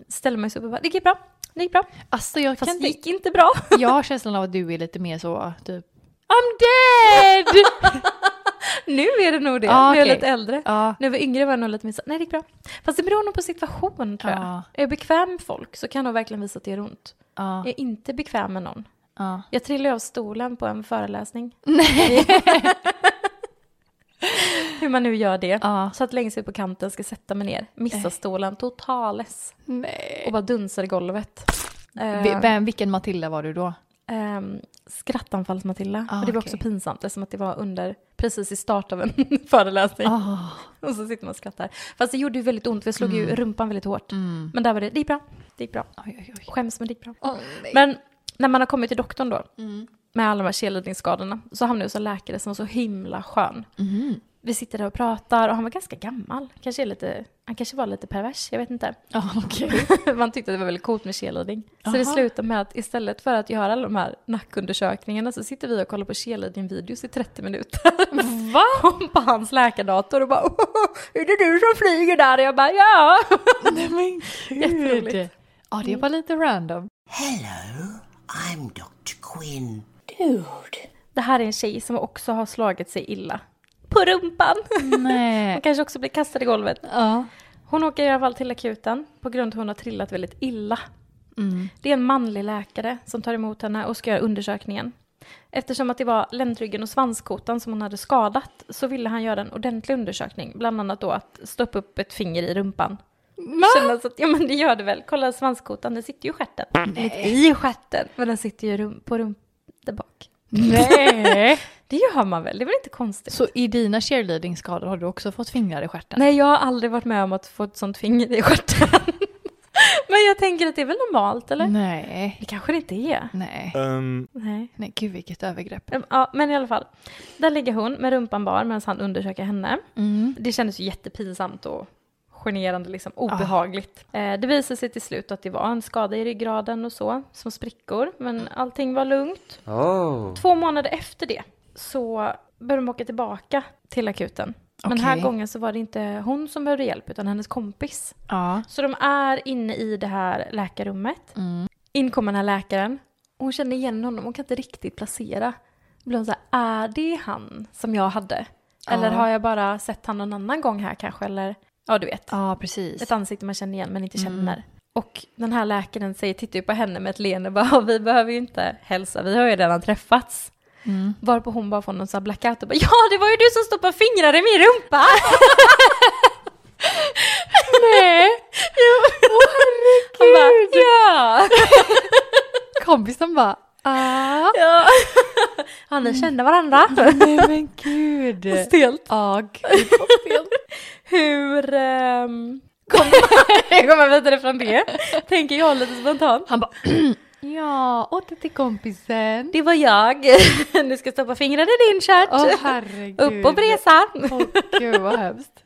ställer man sig upp och bara, det gick bra, det gick bra. Alltså jag kan Fast det inte, gick inte bra. <laughs> jag har känslan av att du är lite mer så typ I'm dead! nu är det nog det, Ah, nu är jag lite äldre. ja. När jag var yngre var jag nog lite mer så, nej det gick bra. Fast det beror nog på situation tror jag. Ja. Är jag bekväm med folk så kan jag verkligen visa att det gör ont. Jag är inte bekväm med någon. Ja. Jag trillade av stolen på en föreläsning. <laughs> Hur man nu gör det. Ja. Så att längst ut på kanten ska sätta mig ner. Missa stolen totales. Nej. Och bara dunsar i golvet. Eh, Vem, vilken Matilda var du då? ehm, skrattanfalls-Matilda. Ah, och det var okej. också pinsamt eftersom att det var under, precis i start av en <laughs> föreläsning. Oh. Och så sitter man och skrattar. Fast det gjorde ju väldigt ont för jag slog ju rumpan väldigt hårt. Mm. Men där var det, det gick bra. Det gick bra. Oj, oj, oj. Skäms men det gick bra. Oh, Men när man har kommit till doktorn då, Mm. med alla de här cheerleadingskadorna, så hamnade jag hos en läkare som var så himla skön. Mhm. Vi sitter där och pratar och han var ganska gammal. Kanske är lite, han kanske var lite pervers, jag vet inte. Ja, okej. <laughs> Man tyckte det var väldigt coolt med cheerleading. Så det Aha. slutade med att istället för att göra alla de här nackundersökningarna så sitter vi och kollar på cheerleading-videos i 30 minuter. <laughs> Va? <laughs> på hans läkardator och bara "Åh, är det du som flyger där? Och jag bara ja. Nej men Jätteroligt. gud. Ja, det var lite random. Hello, I'm Dr. Quinn. Det här är en tjej som också har slagit sig illa. På rumpan. <laughs> Hon Nej. kanske också blir kastad i golvet. Ja. Hon åker i alla fall till akuten på grund av att hon har trillat väldigt illa. Mm. Det är en manlig läkare som tar emot henne och ska göra undersökningen. Eftersom att det var ländryggen och svanskotan som hon hade skadat så ville han göra en ordentlig undersökning. Bland annat då att stoppa upp ett finger i rumpan. Kändes att, ja men det gör det väl. Kolla svanskotan, den sitter ju i stjärten. Inte i stjärten, men den sitter ju rum, på rump där bak. Nej. <laughs> Det gör man väl, det är väl inte konstigt? Så i dina cheerleading-skador har du också fått fingrar i stjärten? Nej, jag har aldrig varit med om att få ett sånt finger i stjärten. <laughs> men jag tänker att det är väl normalt, eller? Nej. Det kanske det inte är. Nej. Nej. Nej, gud vilket övergrepp. Um, Ja, men i alla fall. Där ligger hon med rumpan bar medan han undersöker henne. Mm. Det kändes ju jättepinsamt och generande, liksom obehagligt. Eh, det visade sig till slut att det var en skada i ryggraden och så, små sprickor, men allting var lugnt. Oh. Två månader efter det så började de åka tillbaka till akuten. Men den här gången så var det inte hon som behövde hjälp utan hennes kompis. Ja. Så de är inne i det här läkarrummet. Mm. In kommer den här läkaren. Hon känner igen honom, hon kan inte riktigt placera. Då blir hon så här, är det han som jag hade? Eller Ja. har jag bara sett han någon annan gång här kanske? Eller, ja du vet. Ja, precis. Ett ansikte man känner igen men inte Mm. känner. Och den här läkaren säger, tittar ju på henne med ett leende bara, "Ja, vi behöver ju inte hälsa, vi har ju redan träffats. Mm. Varpå hon bara får någon sån här blackout och bara, ja det var ju du som stoppade fingrar i min rumpa! <laughs> Nej! <laughs> Åh herregud! Bara, ja! <laughs> Kompisen bara ah. <laughs> ja. Ja, ni kände varandra. Nej men gud. <laughs> Stelt. Ja, gud vad stelt. <laughs> Hur um, kommer kom man vidare från det? Tänker jag lite spontant. Han bara <clears throat> ja, åter till kompisen. Det var jag. Du ska stoppa fingrar i din stjärt. Åh herregud. Upp och bresa. Åh gud vad hemskt.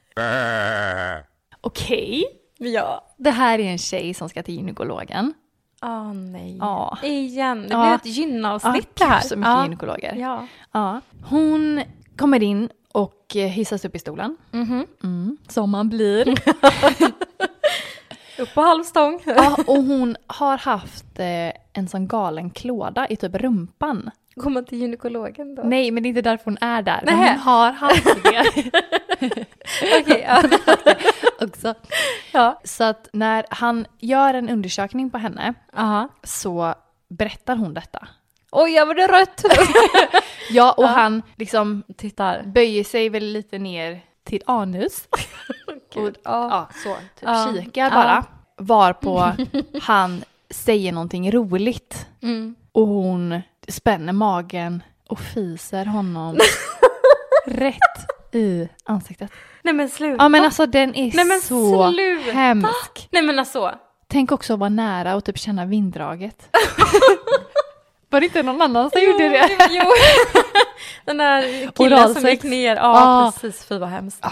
Okej. Ja. Det här är en tjej som ska till gynekologen. Åh nej. Ja. Igen. Det Ja. blir ett gynavsnitt Ja, det här. så mycket ja. gynekologer. Ja. Ja. Hon kommer in och eh, hissas upp i stolen. Mhm. Mm, som man blir. <laughs> Upp på halvstång. ja, och hon har haft eh, en sån galen klåda i typ rumpan. Går man till gynekologen då? Nej, men det är inte därför hon är där. Men hon har haft det <laughs> Okej, ja. också. ja. Så att när han gör en undersökning på henne Aha. så berättar hon detta. Oj, jag blev rött! <laughs> Ja, och han liksom Tittar. böjer sig väl lite ner till anus. <laughs> och, Gud, ja. ja, så, typ Ja. kikar Ja. bara. Varpå han säger någonting roligt. Mm. Och hon spänner magen och fiser honom rätt i ansiktet. Nej men sluta. Ja men alltså den är Nej, men så sluta. hemsk. Nej men alltså. Tänk också att vara nära och typ känna vinddraget. <laughs> Var det inte någon annan som gjorde det? Jo. <laughs> Den där killen som Oralsex. gick ner. Ja, Ah. precis. Fy vad hemskt.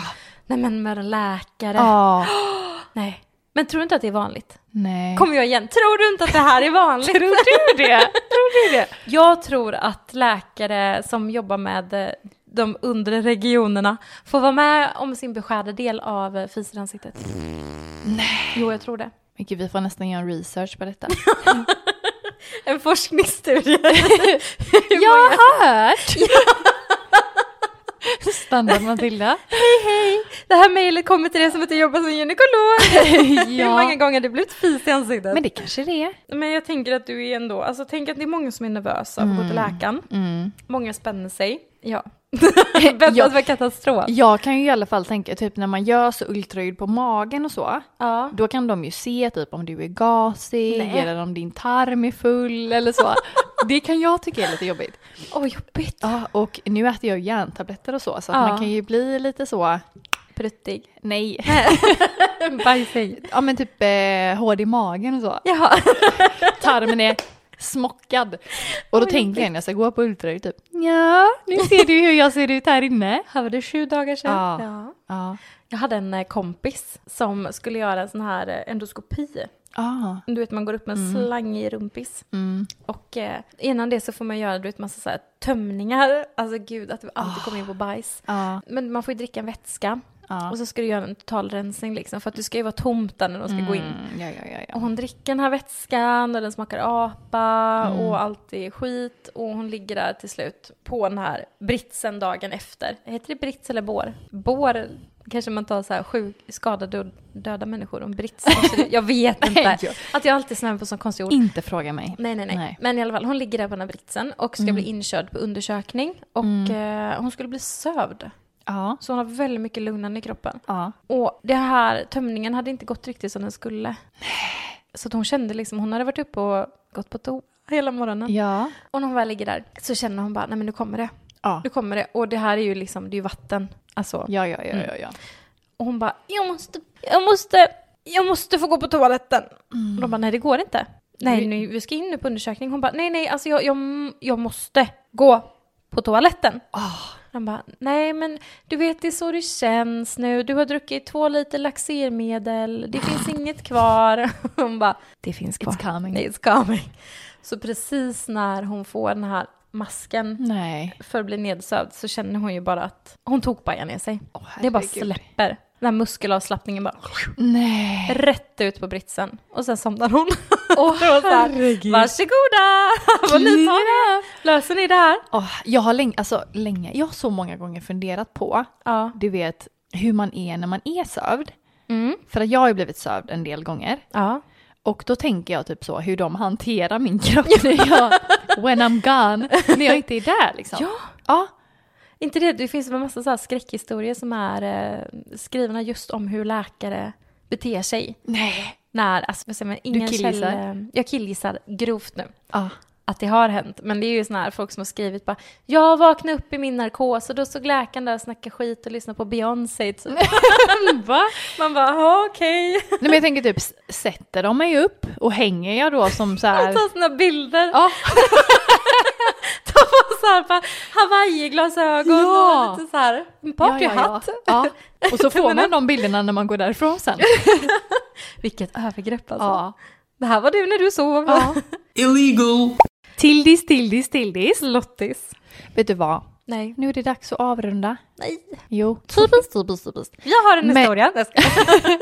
Nej men med en läkare. Ja, <gasps> Nej. Men tror du inte att det är vanligt? nej. Kommer jag igen. Tror du inte att det här är vanligt? Tror du det? <laughs> Det? Jag tror att läkare som jobbar med eh, de undre regionerna får vara med om sin beskärda del av eh, fiser i ansiktet. Nej. Jo, jag tror det. Men gud, vi får nästan göra en research på detta. <laughs> En forskningsstudie. <laughs> Jag har hört! Standard Matilda. Det här mejlet kommer till dig som att du jobbar som gynekolog. <laughs> Hur många ja. gånger har det blivit fis i ansiktet? Men det kanske det är. Men jag tänker att du är ändå, alltså tänk att det är många som är nervösa av att gå till läkaren. Mm. Många spänner sig. Ja. Väntas <laughs> Ja. vara katastrof. Jag kan ju i alla fall tänka, typ när man gör så ultraljud på magen och så, Ja. då kan de ju se typ om du är gasig Nej. eller om din tarm är full eller så. Det kan jag tycka är lite jobbigt. Åh, jobbigt. Ja, och nu äter jag järntabletter och så, så Ja. man kan ju bli lite så, Pruttig. nej, <laughs> Bajsig. ja men typ eh, hård i magen och så. Jaha. <laughs> Tarmen är smockad. Och då tänker jag när jag ska gå på ultraljud typ, ja, nu <laughs> ser du hur jag ser ut här inne. Här var det sju dagar sedan. Ja. Ja. Ja. Jag hade en eh, kompis som skulle göra en sån här eh, endoskopi. Ah. Du vet man går upp med en slang i rumpis. Mm. Och eh, innan det så får man göra du vet, massa så här tömningar. Alltså gud att du alltid kommer in på bajs. Ja. Men man får ju dricka en vätska. Ja. Och så ska du göra en totalrensning liksom. För att du ska ju vara tomt där när de ska gå in. Mm, Ja, ja, ja, ja. Och hon dricker den här vätskan och den smakar apa Mm. och allt är skit. Och hon ligger där till slut på den här britsen dagen efter. Heter det brits eller bår? Bår kanske man tar så här sjuk, skadade och döda människor. Om brits, <laughs> alltså, jag vet inte. Nej, Att jag alltid snöar på så konstiga ord. Inte fråga mig. Nej, nej, nej, Nej. Men i alla fall, hon ligger där på den här britsen och ska bli inkörd på undersökning. Och eh, hon skulle bli sövd. Ja. Så hon har väldigt mycket lugnande i kroppen. Ja. Och det här tömningen hade inte gått riktigt som den skulle. Så att hon kände liksom, hon hade varit uppe och gått på toa hela morgonen. Ja. Och när hon väl ligger där så känner hon bara, nej men nu kommer det. Ja. Nu kommer det. Och det här är ju liksom, det är ju vatten. Alltså. Ja, ja, ja, ja, ja. Och hon bara, jag måste, jag måste, jag måste få gå på toaletten. Mm. Och de bara, nej det går inte. Nej, nu, vi ska in nu på undersökning. Hon bara, nej, nej, alltså jag, jag, jag måste gå på toaletten. Ah. Han bara, nej men du vet det är så det känns nu. Du har druckit två liter laxermedel. Det finns inget kvar. <laughs> Hon bara, det finns kvar. It's coming. It's coming. Så precis när hon får den här masken Nej. för att bli nedsövd så känner hon ju bara att hon tog bara ner sig. Åh, det bara släpper. Den här muskelavslappningen bara Nej. rätt ut på britsen. Och sen somnar hon. Åh, <laughs> här, herregud. Varsågoda! <laughs> Vad ni tar det. Löser ni det här? Åh, jag har länge, alltså länge, jag har så många gånger funderat på, Ja. du vet, hur man är när man är sövd. Mm. För att jag har ju blivit sövd en del gånger. Ja. Och då tänker jag typ så, hur de hanterar min kropp när jag, when I'm gone, när jag inte är där liksom. Ja. Ja. Inte det, det finns en massa så skräckhistorier som är eh, skrivna just om hur läkare beter sig. Nej. När, alltså vad säger man, ingen killgissar? käll- Jag killgissar grovt nu. Ja. Att det har hänt. Men det är ju såna här folk som har skrivit bara Jag vaknade upp i min narkos och då såg läkaren där och snackade skit och lyssnade på Beyoncé. Typ. <laughs> Va? Man bara, "Ja, okej. Nej men jag tänker typ, sätter de mig upp och hänger jag då som så här... <laughs> Ta såna bilder. Ja. <laughs> Ta på så här bara Hawaii-glasögon Ja. och lite så här en partyhatt. Ja, ja. Och så får man de bilderna när man går därifrån sen. Vilket övergrepp alltså. Ja. Det här var du när du sov. ja. Illegal. Tildis, Tildis, Tildis. Lottis. Vet du vad? Nej. Nu är det dags att avrunda. Nej. Jo. Typiskt, typiskt, typiskt. Jag har en Men- historia. Jag ska- <laughs>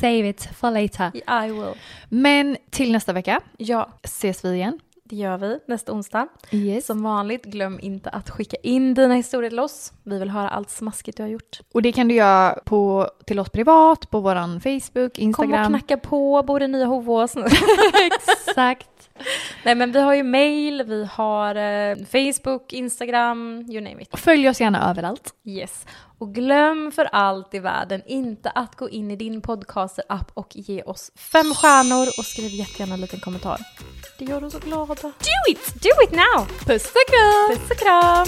Save it for later. I will. Men till nästa vecka Ja, ses vi igen. det gör vi nästa onsdag. Yes. Som vanligt, glöm inte att skicka in dina historier till oss. Vi vill höra allt smaskigt du har gjort. Och det kan du göra på, till oss privat, på våran Facebook, Kom och Instagram. knacka på, bor i Nya Hovås. <laughs> <laughs> Exakt. <laughs> Nej men vi har ju mail, vi har eh, Facebook, Instagram, you name it. Och följ oss gärna överallt. Yes. Och glöm för allt i världen inte att gå in i din podcaster-app och ge oss fem stjärnor och skriv jättegärna en liten kommentar. Det gör oss så glada. Do it! Do it now! Puss och kram! Puss och kram!